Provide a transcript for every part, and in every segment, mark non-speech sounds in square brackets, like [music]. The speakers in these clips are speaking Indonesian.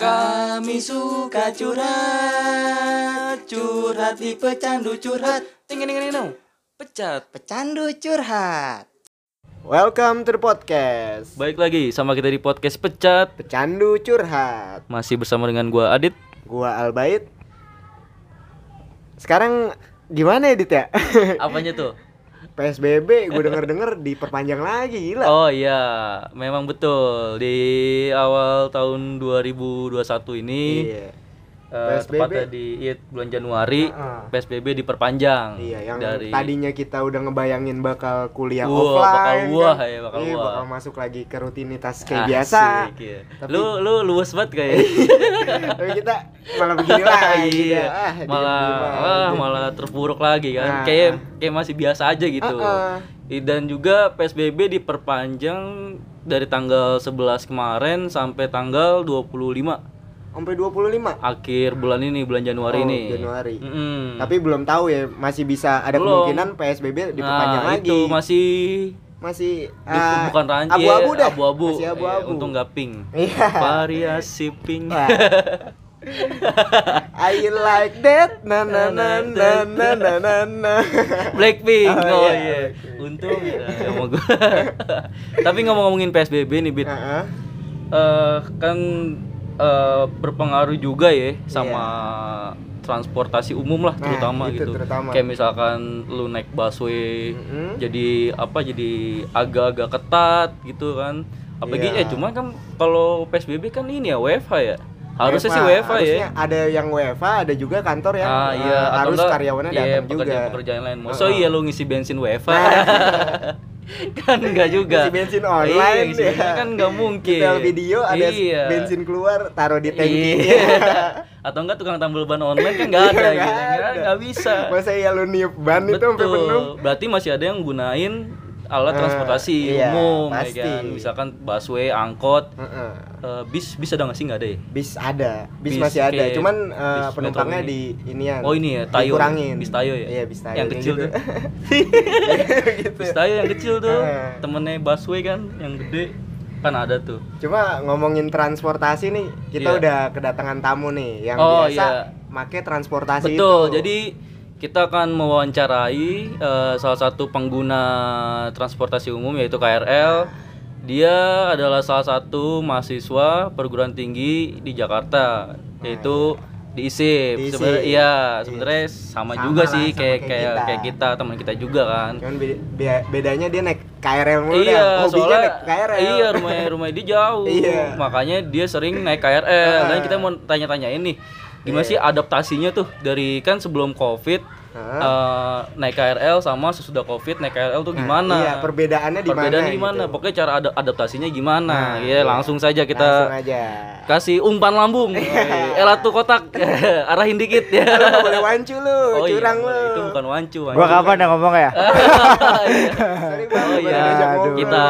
Kami suka curhat, curhat di pecandu curhat. Ting ting ting ting. Pecat. Pecandu curhat. Welcome to the podcast. Baik lagi sama kita di podcast Pecat. Pecandu curhat. Masih bersama dengan gua Adit. Gua Albaid. Sekarang gimana ya Dit ya? Apanya tuh? PSBB gue denger-denger [laughs] diperpanjang lagi gila. Oh iya, memang betul di awal tahun 2021 ini Iya. Eh, PSBB. tepatnya di iya, bulan Januari Heeh. PSBB diperpanjang. Iya, yang dari tadinya kita udah ngebayangin bakal kuliah Wah, offline. bakal wah kan. ya, bakal Iya, wah. bakal masuk lagi ke rutinitas kayak Asik, biasa. iya. Tapi- Lu lu luas banget kayak. [laughs] Tapi kita malah begini lagi. [laughs] iya. Ah, malah ah, aja. malah terpuruk lagi kan. Nah. Kayak kayak masih biasa aja gitu. Ah. I- Dan juga PSBB diperpanjang dari tanggal 11 kemarin sampai tanggal 25 Sampai 25. akhir bulan ini bulan Januari Oh, ini. Januari. Mm-mm. Tapi belum tahu ya, masih bisa ada Belum. kemungkinan PSBB diperpanjang nah, lagi. itu masih masih ah, bukan ranci abu-abu dah. abu-abu. Masih Eh, abu-abu. untung nggak pink. Iya. Variasi pink. [laughs] I like that na na na [laughs] na na na na na. Blackpink. Oh, Oh, iya, iya. Untung ya, sama gua. [laughs] Tapi ngomong-ngomongin PSBB nih, Bit. Heeh. Eh, kan eh, berpengaruh juga ya sama Iya. transportasi umum lah Nah, terutama itu gitu. terutama. Kayak misalkan lu naik busway Mm-mm. jadi apa jadi agak-agak ketat gitu kan. Apalagi Iya. eh cuman kan kalau PSBB kan ini ya WFH ya. Harusnya sih. WFH ya. Harusnya ada yang WFH, ada juga kantor yang Ah iya atau harus enggak, karyawannya iya, datang juga. pekerjaan-pekerjaan lain. Masa iya lu ngisi bensin WFH? Nah. [laughs] kan enggak juga. Ngisi bensin online Iya, ngisi bensin ya. kan enggak mungkin. Setel video ada Iya. bensin keluar taruh di tangkinya. Iya. [laughs] Atau enggak tukang tambal ban online kan enggak ada Iya, gitu. nggak Enggak, bisa. Masa ya lu niup ban itu sampai Betul. penuh? Berarti masih ada yang gunain alat Eh, transportasi iya, umum pasti. ya kan. Misalkan busway, angkot, Heeh. eh, bis bis ada nggak sih nggak ada ya? Bis ada, bis, Bis masih ada. Cuman bis penumpangnya di inian. Oh, ini ya, Tayo. Dikurangin. Bis Tayo ya? Iya, bis Tayo. Yang kecil gitu. tuh. [laughs] gitu. Bis tayo yang kecil tuh, Eh. temennya busway kan, yang gede kan ada tuh. Cuma ngomongin transportasi nih, kita Iya. udah kedatangan tamu nih yang Oh, biasa iya. make transportasi Betul. itu. Jadi kita akan mewawancarai eh, salah satu pengguna transportasi umum yaitu KRL. Dia adalah salah satu mahasiswa perguruan tinggi di Jakarta, yaitu di ISIP. Sebenarnya iya, sebenarnya sama, Sama juga lah, sih sama kayak kayak kita. kayak kita, teman kita juga kan. Cuman be- be- bedanya dia naik KRL mulu iya, dah. Hobinya soalnya naik KRL. iya rumah rumah dia jauh. [laughs] Iya. Makanya dia sering naik KRL. Dan Ah. kita mau tanya-tanya ini gimana Iya. sih adaptasinya tuh dari kan sebelum Covid Heeh. eh, naik KRL sama sesudah Covid naik KRL tuh Nah, gimana? iya, perbedaannya di mana Perbedaannya gimana? gitu. Pokoknya cara ada- adaptasinya gimana? Nah, Iya, iya. langsung saja kita Langsung aja. kasih umpan lambung. Elah tuh kotak. [laughs] Arahin dikit ya. Lu boleh wancu lu, Oh iya, curang lu. itu bukan wancu. Gua wancu. kapan ya ngomong ya? [laughs] Oh iya, kita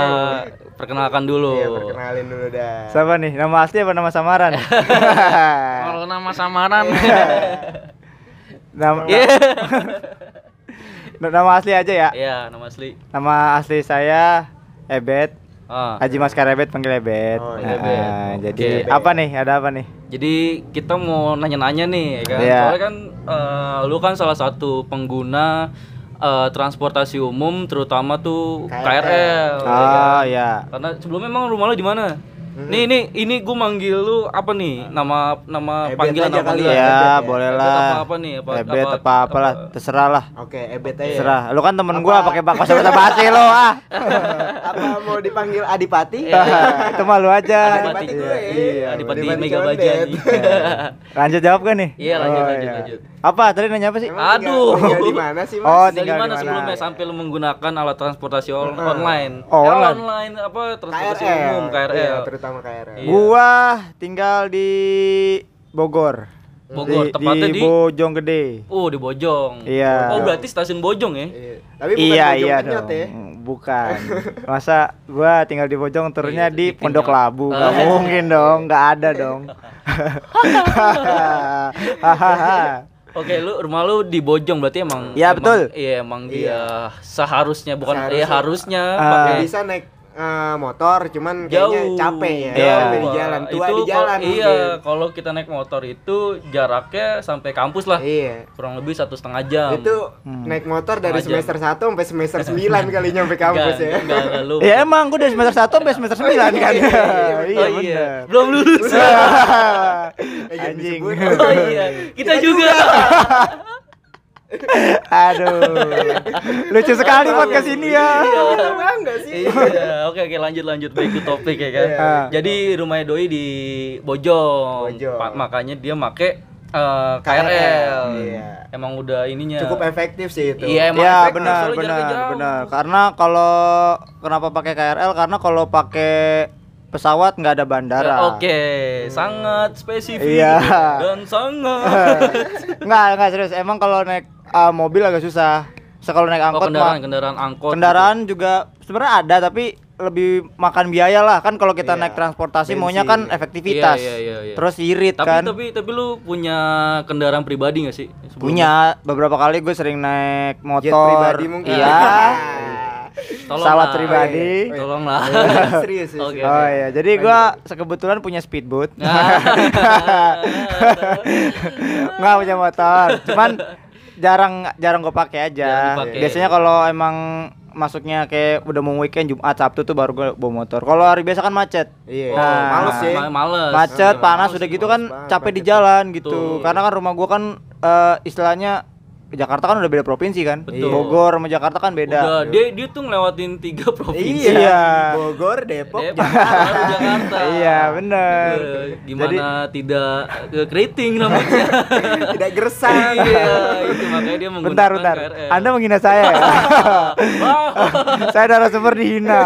perkenalkan dulu. Iya, perkenalin dulu dah. Siapa nih? Nama asli apa nama samaran? [laughs] Kalau nama samaran. nama, Iya. nama asli aja ya. Iya, nama asli. Nama asli saya Ebet. Ah. Haji Maskar Ebet panggil Ebet. Oh, Nah, Ebet. Jadi Oke. apa nih? Ada apa nih? Jadi kita mau nanya-nanya nih, ya kan? Iya. Soalnya kan eh, lu kan salah satu pengguna eh, transportasi umum, terutama tuh KRL. KRL. ya kan? Oh ya. Karena sebelumnya emang rumah lu di mana? Nih, nih, ini gue manggil lu apa nih? Nama nama Ebet panggilan aja apa kali nih? ya. Ya, Ebet ya? boleh Ebet lah. apa apa nih? Apa, Ebet apa apalah, terserah lah. Oke, ebet aja. Terserah. Lu kan temen gua pakai bahasa bahasa basi lo ah. [laughs] Apa mau dipanggil Adipati? [laughs] Itu malu aja. Adipati gue ya. Iya, Adipati Adipati Mega Condet. Bajani. [laughs] Lanjut jawab kan nih? Iya, lanjut, Oh, lanjut, iya. lanjut. Apa? Tadi nanya apa sih? Emang Aduh. Tinggal di mana sih, Mas? Oh, Dari tinggal di mana? sebelumnya sampai lu menggunakan alat transportasi on- online? Oh, Eh, online. online apa transportasi KRL. umum KRL. Iya, terutama KRL. Iya. Gua tinggal di Bogor. Bogor, Di- tepatnya di, Bojong Gede. Oh, di Bojong. Iya. Oh, berarti stasiun Bojong ya? Iya. Tapi bukan iya Bojong iya Kenyot dong. ya. Bukan. [laughs] Masa gua tinggal di Bojong turunnya Iya, di di Pondok. Labu. Gak Ah. mungkin dong, nggak ada dong. Hahaha. [laughs] Oke, lu rumah lu di Bojong berarti emang Iya, betul. Iya, emang dia seharusnya bukan Seharusnya. eh harusnya Ah. pakai bisa naik eh, motor, cuman kayaknya jauh capek ya. Jauh. Capek di jalan, tua Itu di jalan. iya kalau kita naik motor itu jaraknya sampai kampus lah Iya. kurang lebih satu setengah jam Itu Hmm. naik motor dari Setengah jam. semester 1 sampai semester [laughs] 9 kali nyampe kampus Enggak, ya. enggak, enggak, lu. Ya emang gue dari semester 1 sampai semester 9 kan. [laughs] Iya, Iya oh, bener. belum lulus [laughs] Eh, Anjing. oh iya kita juga Aduh. Lucu sekali podcast ini ya. Iya, bangga sih. iya oke oke lanjut lanjut back to topik ya kan Iya. jadi rumahnya doi di Bojong, makanya dia make eh, KRL, KRL, iya. emang udah ininya Cukup efektif sih itu. Iya, emang Ya efektif, benar soalnya benar benar. Karena kalau kenapa pakai KRL? Karena kalau pakai pesawat nggak ada bandara. Oke, sangat spesifik Iya. dan sangat. [laughs] Nggak nggak serius. Emang kalau naik uh, mobil agak susah. So, kalau naik Oh, angkot kendaraan, mah- kendaraan angkot. kendaraan juga sebenarnya ada tapi lebih makan biaya lah kan kalau kita Iya. naik transportasi Bensin. maunya kan Iya, efektivitas. iya, iya, iya. Terus irit Tapi kan. tapi tapi lu punya kendaraan pribadi gak sih? sebelumnya? Punya beberapa kali gue sering naik motor. Jet pribadi mungkin. Iya. [laughs] Tolonglah. pesawat pribadi. Oh, iya. Tolonglah. [laughs] Serius. Oke, Oh iya, jadi gua kebetulan punya speedboat. Nah. [laughs] nggak punya motor cuman jarang jarang gue pakai aja biasanya kalau emang masuknya kayak udah mau weekend Jumat Sabtu tuh baru gue bawa motor kalau hari biasa kan macet Iya. Nah, males sih. Ma- males. macet panas males, udah gitu males kan banget capek di jalan gitu Betul. karena kan rumah gua kan eh, istilahnya Jakarta kan udah beda provinsi kan Betul. Bogor sama Jakarta kan beda Udah, dia dia tuh ngelewatin tiga provinsi. Iya. Iya. Bogor, Depok, Depok, Jakarta. Jakarta. iya bener Eh, Gimana tidak ke keriting rambutnya? [laughs] Tidak gersang. iya, itu makanya dia menggunakan bentar bentar KRL. Anda menghina saya ya [laughs] Wah. [laughs] saya narasumber dihina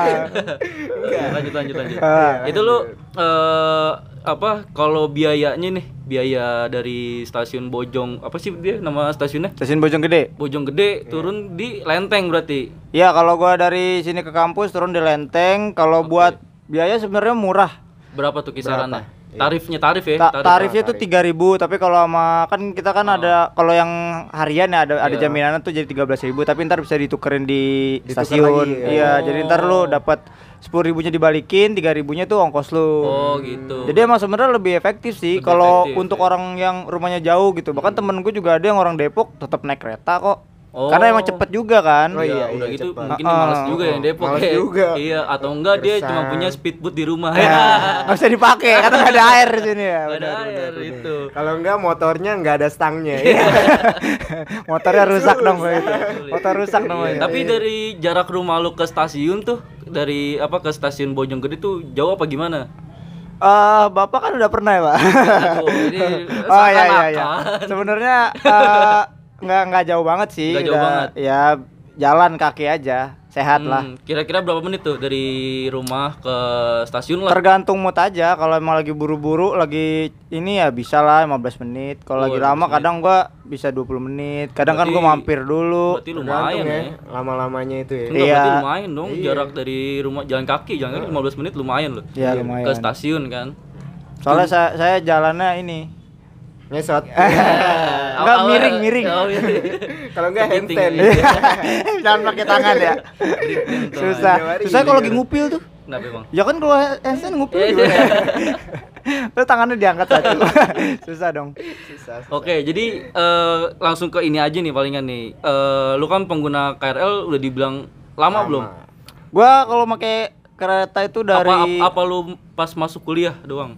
lanjut lanjut lanjut. Ah. Itu lu eh apa kalau biayanya nih, biaya dari stasiun Bojong apa sih dia nama stasiunnya? stasiun Bojonggede Bojong Gede turun di Lenteng berarti. Iya kalau gua dari sini ke kampus turun di Lenteng kalau buat biaya sebenarnya murah Berapa tuh kisarannya? Berapa? Tarifnya tarif ya? Ta- tarif. tarifnya tuh tarif. 3000 tapi kalau sama kan kita kan ada kalau yang harian ya ada ada Iya. jaminan tuh jadi 13000 tapi ntar bisa ditukerin di Ditukar stasiun. lagi, ya? Iya, Oh. jadi ntar lu dapat 10 ribunya dibalikin, 3 ribunya tuh ongkos lu. Oh gitu. Jadi emang sebenarnya lebih efektif sih kalau untuk ya. orang yang rumahnya jauh gitu. Bahkan temen gue juga ada yang orang Depok tetap naik kereta kok. Oh. Karena emang cepet juga kan. Oh, Iya, iya, udah iya, gitu cepat. mungkin Ah, males ah. juga ya Depok Males ya. juga. Iya, atau enggak dia cuma punya speedboat di rumah. Ya, [laughs] nggak usah dipakai karena nggak ada air di sini ya. Ada benar, air benar, itu. Kalau enggak motornya enggak ada stangnya. Iya. [laughs] Motornya rusak dong itu. Motor rusak Iya, namanya. Tapi dari jarak rumah lu ke stasiun tuh dari apa ke stasiun Bojonggede tuh jauh apa gimana? Eh, Bapak kan udah pernah ya, Pak? Ini [laughs] oh iya iya iya. seakan-akan. Sebenarnya eh, nggak nggak jauh banget sih. Nggak jauh udah- banget. Ya jalan kaki aja, sehat lah. Hmm, Kira-kira berapa menit tuh dari rumah ke stasiun lah? Tergantung mood aja. Kalau emang lagi buru-buru, lagi ini ya bisa lah 15 menit. Kalau Oh, lagi 15 lama menit. kadang gua bisa 20 menit. Kadang kan Berarti- gua mampir dulu. Berarti lumayan ya. Lama-lamanya itu ya. Enggak, Iya. berarti lumayan dong Iya. jarak dari rumah jalan kaki, jalan kaki 15 menit lumayan loh. Ya Ke lumayan. stasiun kan. Soalnya saya, saya jalannya ini. Ngesot. [laughs] Enggak Awal- miring, miring. Oh, miring. [laughs] Kalau enggak Kepiting, handstand. iya. [laughs] Jangan pakai tangan ya. Susah. Susah kalau gini lagi ngupil tuh. Kenapa emang? Ya kan kalau handstand ngupil Iya, gimana? Terus tangannya diangkat satu. Susah dong. Susah. Oke, jadi eh, langsung ke ini aja nih palingan nih. Eh, lu kan pengguna KRL udah dibilang lama, belum? Gua kalau pakai kereta itu dari Apa, apa lu pas masuk kuliah doang?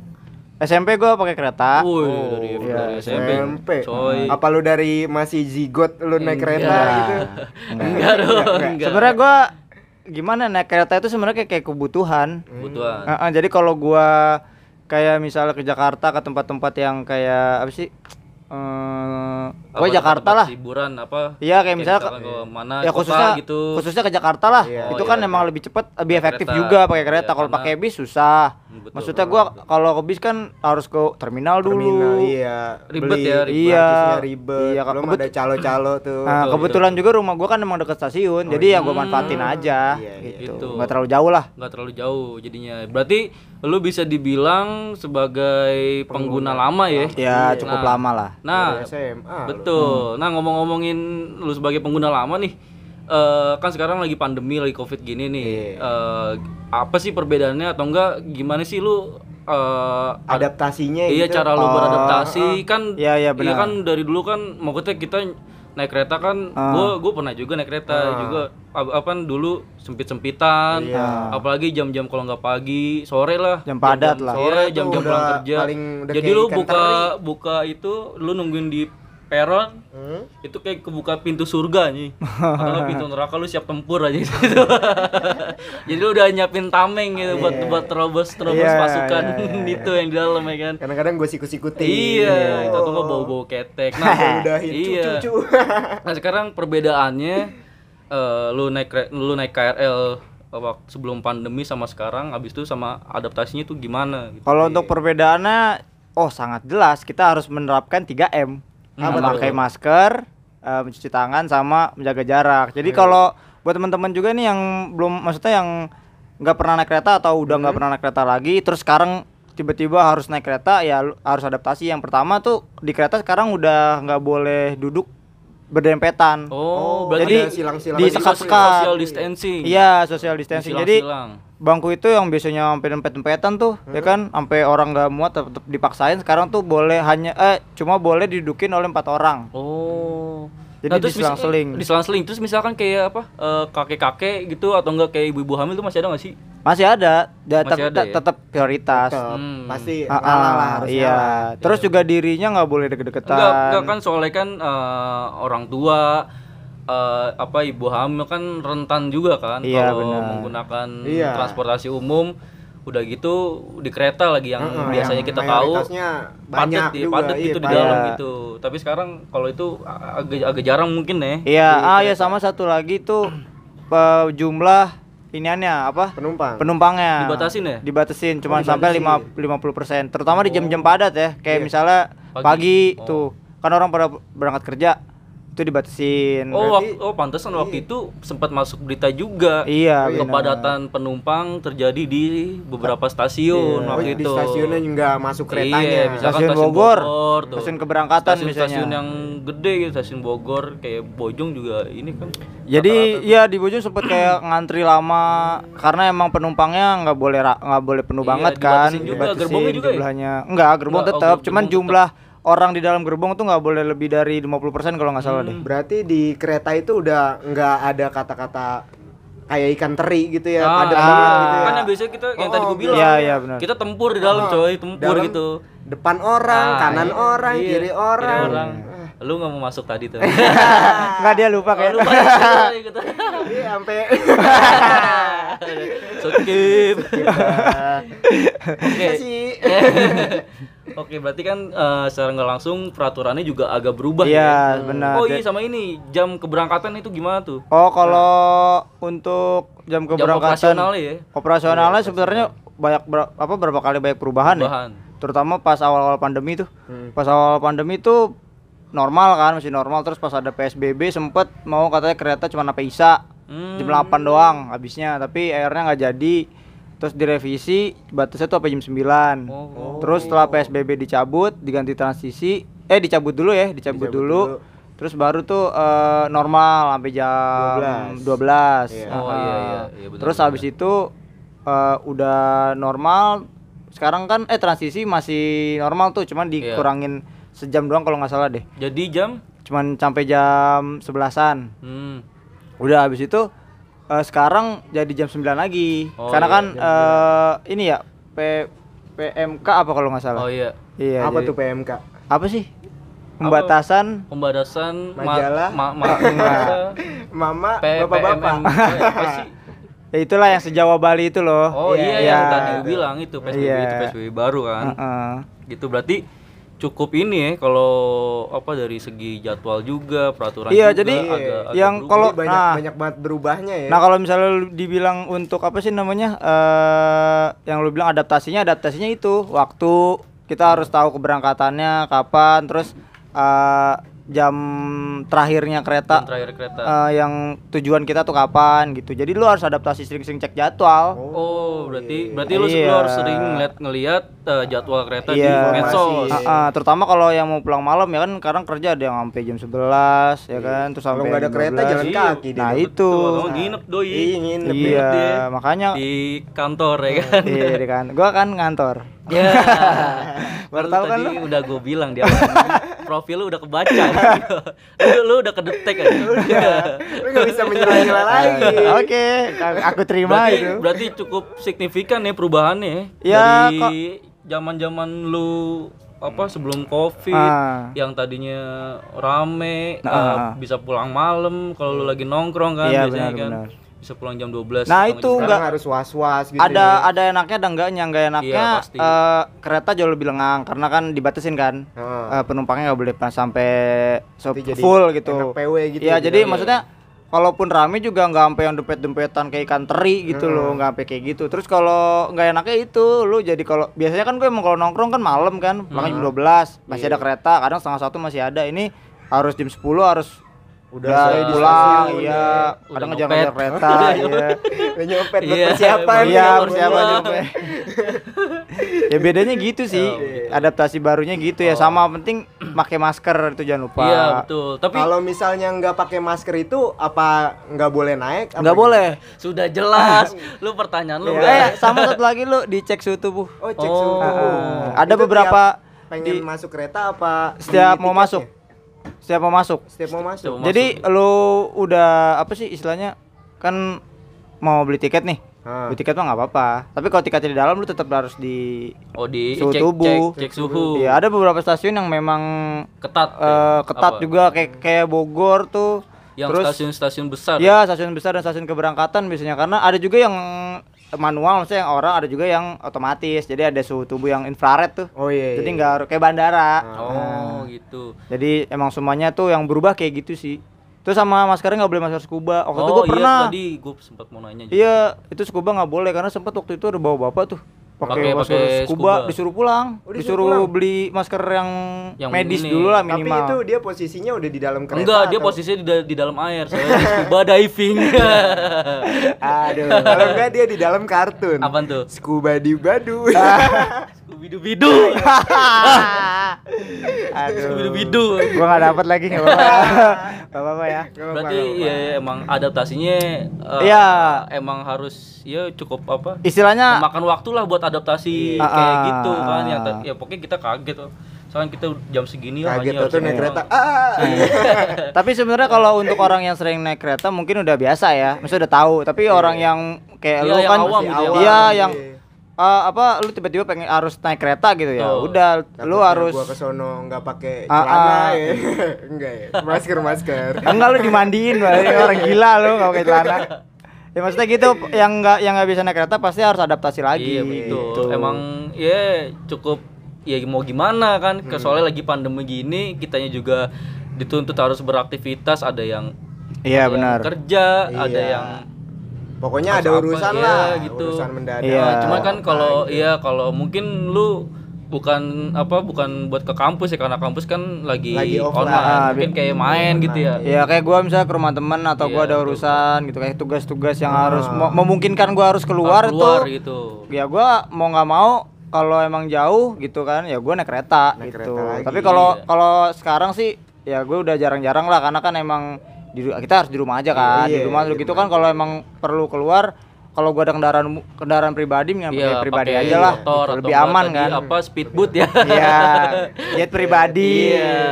SMP gua pakai kereta. Oh, dari, iya, dari SMP. SMP. Coy. Apa lu dari masih zigot lu naik kereta gitu? Enggak dong, enggak. Sebenarnya gua gimana naik kereta itu sebenarnya kayak, kayak kebutuhan. kebutuhan. Heeh, jadi kalau gua kayak misalnya ke Jakarta ke tempat-tempat yang kayak apa sih? Eh, pokoknya Jakarta tempat lah. Hiburan apa? Iya kayak misalnya misalkan ke mana ya kota khususnya gitu. khususnya ke Jakarta lah. Iya. itu Oh, kan iya, emang iya. lebih cepet, lebih efektif kereta. juga pakai kereta. Iya, kalau pakai bis susah. Hmm, betul. Maksudnya gua kalau ke bis kan harus ke terminal dulu. Terminal iya. Ribet Beli ya, ribet. Iya. ribet. Iya, Belum ada calo-calo tuh. Nah, Betul, kebetulan juga rumah gua kan emang deket stasiun, jadi ya gua Hmm. manfaatin aja Iya, iya. gitu. Gitu. Nggak terlalu jauh lah. nggak terlalu jauh jadinya. Berarti lu bisa dibilang sebagai pengguna, lama ya. Ya cukup Nah, lama lah. Nah, SMA. betul. Nah, ngomong-ngomongin lu sebagai pengguna lama nih, eh, kan sekarang lagi pandemi lagi covid gini nih. Eh, apa sih perbedaannya atau enggak? Gimana sih lu eh, Adaptasinya iya gitu. cara lu beradaptasi kan Iya, iya, benar. kan dari dulu kan maksudnya kita naik kereta kan gua gua pernah juga naik kereta juga apa, apa dulu sempit sempitan apalagi jam-jam kalau nggak pagi sore lah. Jam padat jam-jam lah. sore Iya, jam-jam udah pulang kerja. jadi lu buka buka itu lu nungguin di peron Hmm? itu kayak kebuka pintu surga nih nggak [laughs] pintu neraka lu siap tempur aja [laughs] gitu jadi lu udah nyiapin tameng gitu buat buat terobos terobos Iya, pasukan iya, [laughs] itu yang di dalam ya kan Kadang-kadang gue sikut-sikutin. Iya, itu tuh nggak bau-bau ketek. Nah, Udahin iya. cucu. Nah sekarang perbedaannya, eh, lu naik lu naik KRL waktu sebelum pandemi sama sekarang, abis itu sama adaptasinya tuh gimana? Gitu. Kalau untuk perbedaannya oh sangat jelas kita harus menerapkan 3M. Hmm, memakai masker, eh, mencuci tangan sama menjaga jarak. Jadi kalau buat teman-teman juga nih yang belum maksudnya yang nggak pernah naik kereta atau udah nggak pernah naik kereta lagi terus sekarang tiba-tiba harus naik kereta ya harus adaptasi. Yang pertama tuh di kereta sekarang udah nggak boleh duduk berdempetan. Oh, jadi berarti silang-silang. di sekat-sekat. social distancing. Iya, social distancing. Jadi Silang-silang. Bangku itu yang biasanya sampai dempet-dempetan tuh ya kan sampai orang nggak muat tetap dipaksain sekarang tuh boleh hanya eh cuma boleh didudukin oleh empat orang Oh. Jadi terus mis- diselang-seling. Diselang-seling. Terus misalkan kayak apa? eh, kakek-kakek gitu atau enggak kayak ibu-ibu hamil tuh masih ada nggak sih? masih ada da- Masih ada ya? tetap prioritas Tetep, Hmm. Pasti Ah, ngalah lah ah, harus iya ngalah. terus juga dirinya nggak boleh deket-deketan Enggak, enggak kan soalnya kan eh, orang tua eh, apa ibu hamil kan rentan juga kan Iya, kalau menggunakan Iya. transportasi umum udah gitu di kereta lagi yang Heeh, biasanya yang kita tahu padat banyak di juga, padat iya, gitu di padat. dalam gitu tapi sekarang kalau itu agak agak jarang mungkin ya iya ah ya sama satu lagi tuh jumlah iniannya apa Penumpang. penumpangnya Dibatasin ya? dibatasin cuma Oh, sampai dibatasin. lima 50% terutama di jam-jam padat ya kayak Iya. misalnya Pagi. pagi, Oh. tuh kan orang pada berangkat kerja itu dibatasin oh Berarti- oh pantesan waktu itu sempat masuk berita juga iya kepadatan penumpang terjadi di beberapa stasiun Oh, waktu di itu stasiunnya juga masuk Iya, keretanya. misalkan Stasiun stasiun Bogor, tuh. stasiun keberangkatan stasiun-stasiun misalnya. yang gede gitu, stasiun Bogor kayak Bojong juga ini kan. Jadi iya di Bojong sempet kayak [clears throat] ngantri lama karena emang penumpangnya nggak boleh nggak boleh penuh Iya, banget kan. dibatasin juga. Dibatasin Gerbongnya juga ya? jumlahnya. Enggak, gerbong Enggak, oh, tetap, ger- cuman gerbong jumlah orang di dalam gerbong tuh nggak boleh lebih dari 50% kalau nggak salah deh. Berarti di kereta itu udah nggak ada kata-kata kayak ikan teri gitu ya, Ah, padat ah. banget gitu ya. Kan yang biasanya kita yang tadi Oh, gue bilang. Iya, iya, benar. Kita tempur di dalam coy, tempur Dalam gitu. Depan orang, Ah, kanan iya. orang, Iya, kiri orang. Lu nggak mau masuk tadi tuh. [laughs] Enggak dia lupa Oh, kayak. lupa ya, [laughs] gitu. Iya, sampai [laughs] Skip. Oke sih. Oke, berarti kan eh, secara nggak langsung peraturannya juga agak berubah Iya, ya. benar. Oh iya sama ini jam keberangkatan itu gimana tuh? Oh, kalau untuk jam Jam keberangkatan operasionalnya ya. operasionalnya sebenarnya banyak ber- apa berapa kali banyak perubahan, Perubahan. ya. Terutama pas awal-awal pandemi tuh. Pas awal pandemi tuh normal kan, masih normal terus pas ada PSBB sempet mau katanya kereta cuma sampai Isa. Hmm. Jam 8 doang habisnya, tapi akhirnya nggak jadi. Terus direvisi batasnya tuh sampai jam 9. Oh. Terus setelah PSBB dicabut, diganti transisi, eh dicabut dulu ya, dicabut, Dicabut dulu. dulu. Terus baru tuh eh, normal sampai jam 12. 12. Iya. Oh, Heeh. iya, iya, iya, Terus habis itu eh, udah normal. Sekarang kan eh transisi masih normal tuh, cuman Iya. dikurangin sejam doang kalau nggak salah deh. Jadi jam Cuman sampai jam 11-an. hmm. Udah habis itu eh, sekarang jadi jam 9 lagi. Oh, Karena iya, kan eh, ini ya P PMK apa kalau nggak salah? Oh iya. Iya. Apa jadi- tuh PMK? Apa sih? Pembatasan Pembatasan ma- Majalah. ma- ma- masa [laughs] Mama, bapak-bapak. Eh, apa [laughs] ya itulah yang sejawa Bali itu loh. Oh iya, Iya. yang tadi gue bilang itu PSBB Iya. itu PSBB baru kan. Heeh. Gitu berarti cukup ini ya kalau apa dari segi jadwal juga peraturan Iya, juga jadi agak, agak yang berubah. kalau- banyak nah. banyak banget berubahnya ya. Nah kalau misalnya lu dibilang untuk apa sih namanya eh yang lu bilang adaptasinya adaptasinya itu waktu kita harus tahu keberangkatannya kapan terus eh jam terakhirnya kereta Jam terakhir kereta. eh, yang tujuan kita tuh kapan gitu. Jadi lu harus adaptasi sering-sering cek jadwal. Oh, berarti berarti lu, Iya. harus sering ngeliat ngeliat eh, jadwal kereta di Iya. medsos. Ah, ah, terutama kalau yang mau pulang malam ya kan sekarang kerja ada yang sampai jam 11 ya kan terus Kalau sampai nggak ada kereta 12. jalan Iya. kaki deh. Nah, Dok. itu. Tuh, nginep doi. Iya, nginep. Iya, makanya di kantor ya kan. iya di kan. Gua kan ngantor. Ya. [laughs] Baru tahu kan tadi udah gue bilang dia profil lu udah kebaca. lu, lu udah kedetek aja. Lu nggak bisa menyela-nyela lagi. [laughs] Oke, aku terima berarti, itu. berarti cukup signifikan nih perubahannya Ya, dari zaman-zaman lu apa sebelum covid Ah. yang tadinya rame Nah, eh, ah. bisa pulang malam kalau lu lagi nongkrong kan Iya, biasanya benar, kan benar. Bisa pulang jam 12 Nah, itu enggak- harus was-was gitu. ada ya. ada enaknya ada enggaknya enggak enaknya Iya, pasti. eh, kereta jauh lebih lengang karena kan dibatasin kan Heeh. Eh, penumpangnya nggak boleh pas sampai so- full gitu PW gitu Iya ya, jadi bilangnya. maksudnya kalaupun rame juga nggak sampai yang dempet-dempetan kayak ikan teri gitu loh nggak sampai kayak gitu terus kalau nggak enaknya itu lu jadi kalau biasanya kan gue emang kalau nongkrong kan malam kan makanya jam 12 masih ada kereta kadang setengah satu masih ada ini harus jam 10 harus Udah di pulang iya kadang nyopet. ngejar-ngejar kereta [laughs] iya nyopet buat [laughs] Iya, persiapan. Iya, persiapan juga. [laughs] ya bedanya gitu sih. Adaptasi barunya gitu ya. Sama penting pakai masker itu jangan lupa. iya betul tapi Kalau misalnya nggak pakai masker itu apa nggak boleh naik? Apa Nggak boleh. sudah jelas lu pertanyaan lu Eh, udah sama satu lagi lu dicek suhu tubuh. Oh, cek Oh. suhu. Ah, ada Itu beberapa pengen di- masuk kereta apa Setiap mau masuk. Setiap mau masuk. Setiap mau masuk. Setiap mau Jadi lu udah apa sih istilahnya? Kan mau beli tiket nih. Ah. Beli tiket mah nggak apa-apa. Tapi kalau tiketnya di dalam lu tetap harus di oh di suhu cek, tubuh. cek, cek suhu Iya, ada beberapa stasiun yang memang ketat eh, ya? ketat Apa? juga kayak kayak Bogor tuh. yang stasiun-stasiun besar ya stasiun besar dan stasiun keberangkatan biasanya karena ada juga yang manual maksudnya yang orang ada juga yang otomatis. Jadi ada suhu tubuh yang infrared tuh. Oh iya. Jadi iya. nggak harus kayak bandara. oh gitu Jadi emang semuanya tuh yang berubah kayak gitu sih. Terus sama maskernya nggak boleh masker scuba. Waktu itu oh gue iya pernah. tadi gue sempat mau nanya juga. Iya, itu scuba nggak boleh karena sempat waktu itu ada bawa bapak tuh pakai masker scuba, scuba. disuruh pulang, Oh, disuruh disuruh pulang? beli masker yang, Yang medis ini. dulu lah Tapi minimal. itu dia posisinya udah di dalam kereta. enggak dia atau- posisinya di, da- di dalam air di scuba [laughs] diving Aduh, kalau enggak dia di dalam kartun. apaan tuh Scuba di badu. [laughs] Scooby Bidu [laughs] Aduh. Scooby Bidu gua nggak dapat lagi nggak apa-apa. [laughs] Nggak apa-apa ya. berarti ya emang adaptasinya eh, Iya. emang harus ya cukup apa Istilahnya makan waktu lah buat adaptasi Ah, kayak ah, gitu kan yang ah. ya pokoknya kita kaget oh. soalnya kita jam segini lah Kaget hanya harus tuh naik kereta. Ah. [laughs] tapi sebenarnya kalau untuk orang yang sering naik kereta mungkin udah biasa ya, maksudnya udah tahu. Tapi orang yang kayak Iya, lu yang kan awam gitu ya. awam, Iya, iya. yang eh, apa lu tiba-tiba pengen harus naik kereta gitu ya. Tuh. Udah lu Takutnya harus gua ke sono nggak pakai Ah, celana ah. ya. [laughs] Enggak ya. Masker masker. enggak lu dimandiin orang gila lu nggak pakai celana. Ya maksudnya gitu yang nggak yang nggak bisa naik kereta pasti harus adaptasi lagi. Iya betul. gitu. Emang ya cukup ya mau gimana kan? Hmm. Soalnya lagi pandemi gini, kitanya juga dituntut harus beraktivitas. Ada yang Iya ada benar. kerja, ada Iya. yang Pokoknya ada Apa, urusan iya, lah, gitu. urusan mendadak. Iya. Nah, cuman kan Apa kalau gitu. iya kalau mungkin lu bukan apa bukan buat ke kampus ya karena kampus kan lagi, Lagi offline. online Ah, mungkin kayak main gitu ya Iya kayak gua misalnya ke rumah temen atau gua Iya, ada betul. urusan gitu kayak tugas-tugas yang harus mo- memungkinkan gua harus keluar, Harus keluar itu gitu ya gua mau nggak mau kalau emang jauh gitu kan ya gua naik kereta Naik gitu. kereta lagi. Tapi kalau Iya. kalau sekarang sih ya gue udah jarang-jarang lah karena kan emang di kita harus di rumah aja kan. Iya, di rumah di gitu rumah kan kalau emang perlu keluar kalau gua ada kendaraan kendaraan pribadi mendingan pakai Iya, pribadi pakai aja lah. motor gitu. atau Lebih aman kan. apa speedboat ya Iya, [laughs] jet pribadi. Iya,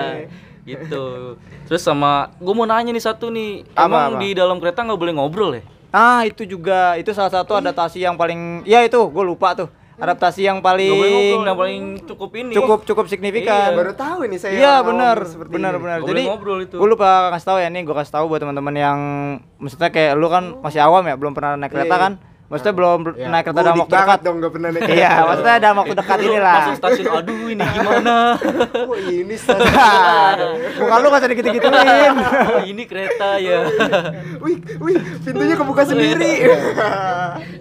gitu. Terus sama gue mau nanya nih satu nih, Apa, emang apa? di dalam kereta nggak boleh ngobrol ya? Ah, itu juga itu salah satu adaptasi yang paling ya itu gue lupa tuh. Adaptasi yang paling ngobrol, yang paling cukup ini. cukup cukup signifikan. Iya. Baru tahu ini saya. Iya benar, benar benar. Jadi ngobrol itu. Gue lupa kasih tahu ya nih, gue kasih tahu buat teman-teman yang maksudnya kayak lu kan masih awam ya, belum pernah naik kereta Iya. kan? Maksudnya belum ber- Ya, naik kereta dalam waktu dekat. dong nggak pernah naik Iya, maksudnya dalam waktu dekat Lu inilah. Masuk stasiun, aduh ini gimana? [laughs] Oh ini stasiun. [laughs] Muka lu gak usah digitu-gituin. oh, [laughs] ini kereta ya. wih, wih, pintunya kebuka sendiri.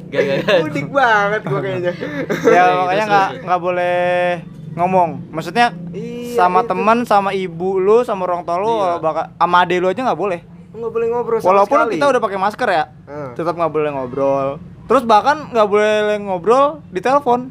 Gak, gak, gak. Udik banget gua kayaknya. ya Oke, makanya nggak nggak boleh ngomong. Maksudnya Iya. sama itu. teman, sama ibu lu, sama orang tua lu, Iya. bakal sama ade lu aja nggak boleh. nggak boleh ngobrol sama Walaupun sekali. kita udah pakai masker ya, tetap nggak boleh ngobrol. Terus bahkan nggak boleh ngobrol di telepon.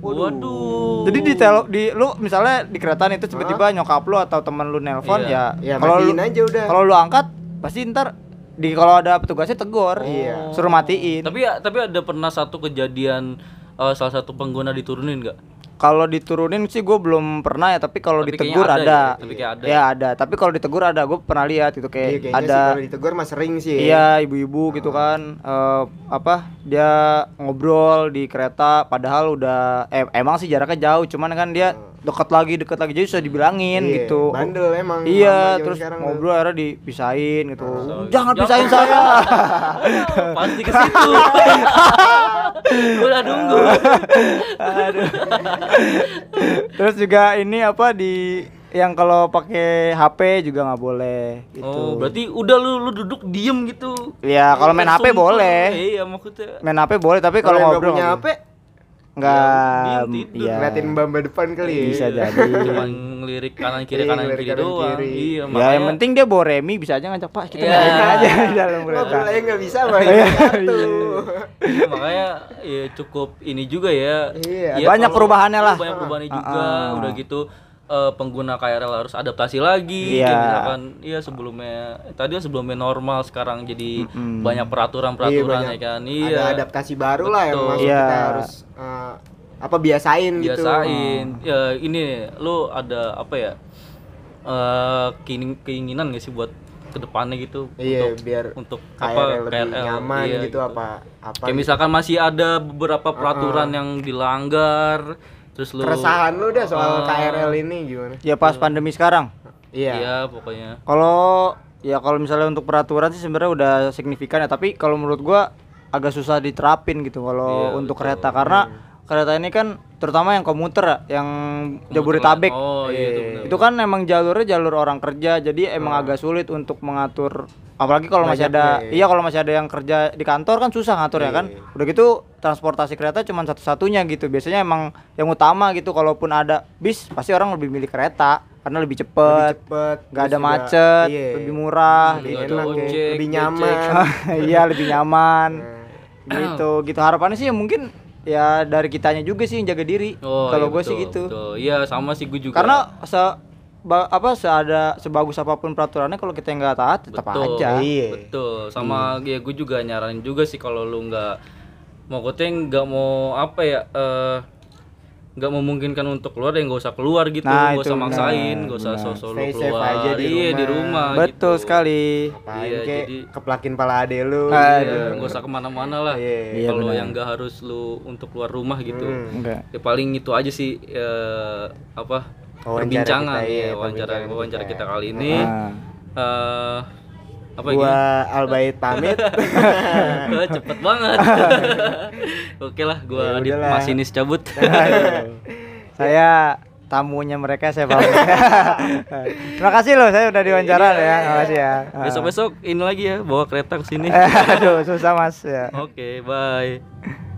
Waduh. Jadi di tel di lu misalnya di kereta nih terus tiba-tiba nyokap lu atau teman lu nelpon Iya. ya, Ya, kalau lu matiin aja udah. kalau lu angkat pasti ntar di kalau ada petugasnya tegur. Iya. Suruh matiin. Tapi ya, tapi ada pernah satu kejadian eh, salah satu pengguna diturunin nggak? Kalau diturunin sih gue belum pernah ya, tapi kalau ditegur ada ada. ya, tapi ada Ya ada, tapi kalau ditegur ada. Gue pernah lihat gitu Iya, kayak kayaknya ada sih ditegur mah sering sih. Iya, ibu-ibu gitu kan eh, apa dia ngobrol di kereta padahal udah eh, emang sih jaraknya jauh, cuman kan dia deket lagi deket lagi jadi susah dibilangin Iya, gitu. bandel emang Iya, terus ngobrol akhirnya dipisahin gitu. Jangan- Jangan pisahin jangan. saya. [laughs] Pasti ke situ. Udah nunggu. Aduh. terus juga ini apa di yang kalau pakai HP juga nggak boleh gitu. Oh, berarti udah lu lu duduk diem gitu. Ya kalau main HP boleh. tuh. Iya, maksudnya. Main HP boleh tapi Kalau ngobrol punya HP, nggak Ya, iya. ngeliatin mbak depan kali ya. Bisa jadi. Cuma ngelirik kanan kiri Iya, kanan kiri kanan doang. kiri. Iya, Ya yang penting dia bawa remi bisa aja ngajak Pak kita Iya. main aja di dalam kereta. Ngobrol aja nggak bisa bang. Iya. Iya, makanya ya cukup ini juga ya. Iya, Ya, banyak kalau- perubahannya lah. Banyak perubahannya Ah, juga. ah. Udah gitu eh, pengguna KRL harus adaptasi lagi. Iya. Kayak misalkan iya sebelumnya tadi kan sebelumnya normal sekarang jadi Mm-mm. banyak Iya, peraturan-peraturan banyak. ya kan. Ada Iya. adaptasi baru lah yang Betul. masuk Iya. kita harus eh, apa biasain, gitu. biasain. Ya ini lu ada apa ya? eh keingin- keinginan gak sih buat ke depannya gitu Iya, untuk biar untuk KRL lebih KRL, nyaman iya, gitu, apa apa kayak gitu. misalkan masih ada beberapa peraturan yang dilanggar terus lu keresahan lu dah soal Ah. KRL ini gimana? Ya pas pandemi sekarang. Iya. iya pokoknya Kalau ya kalau misalnya untuk peraturan sih sebenarnya udah signifikan ya, tapi kalau menurut gua agak susah diterapin gitu kalau Iya, untuk betul. kereta karena kereta ini kan terutama yang komuter ya, yang Jabodetabek. oh iya itu benar Itu kan emang jalurnya jalur orang kerja, jadi emang agak sulit untuk mengatur apalagi kalau masih ada Banyaknya, iya kalau masih ada yang kerja di kantor kan susah ngatur ya kan. Iya. Udah gitu transportasi kereta cuma satu-satunya gitu. Biasanya emang yang utama gitu kalaupun ada bis pasti orang lebih milih kereta karena lebih Lebih cepet, cepet, nggak terus ada juga- macet, iya. lebih murah lebih gitu. enak ojek, lebih nyaman. [laughs] iya lebih nyaman. Nah, gitu gitu harapannya sih ya mungkin ya dari kitanya juga sih yang jaga diri. oh kalau iya, gue sih gitu. betul. iya sama sih gue juga Karena se ba- apa seada sebagus apa pun peraturannya kalau kita nggak taat tetap Betul. aja. Iya. betul sama ya gue juga nyaranin juga sih kalau lu nggak mau koteng nggak mau apa ya eh nggak memungkinkan untuk keluar ya nggak usah keluar gitu Nah, nggak usah maksain benar, nggak usah sosok lu keluar aja di iya di rumah. rumah Betul gitu. sekali. Ngapain Iya, kek jadi- keplakin pala ade lu. Iya, nggak usah ke mana-mana lah Iya. Iya, kalau yang nggak harus lu untuk keluar rumah gitu Hmm. Ya paling itu aja sih eh, apa Wawancara perbincangan kita, iya, ya wawancara wawancara kita. kita kali ini Nah. eh apa Gua gini? Albait pamit. [laughs] Wah, cepet banget. [laughs] Oke lah, gua Ya udahlah. masinis cabut. [laughs] saya tamunya mereka saya pamit. Terima kasih loh saya udah diwawancara Iya, ya. iya. Terima kasih ya. Besok-besok ini lagi ya, bawa kereta ke sini. Aduh susah mas ya. Oke, bye.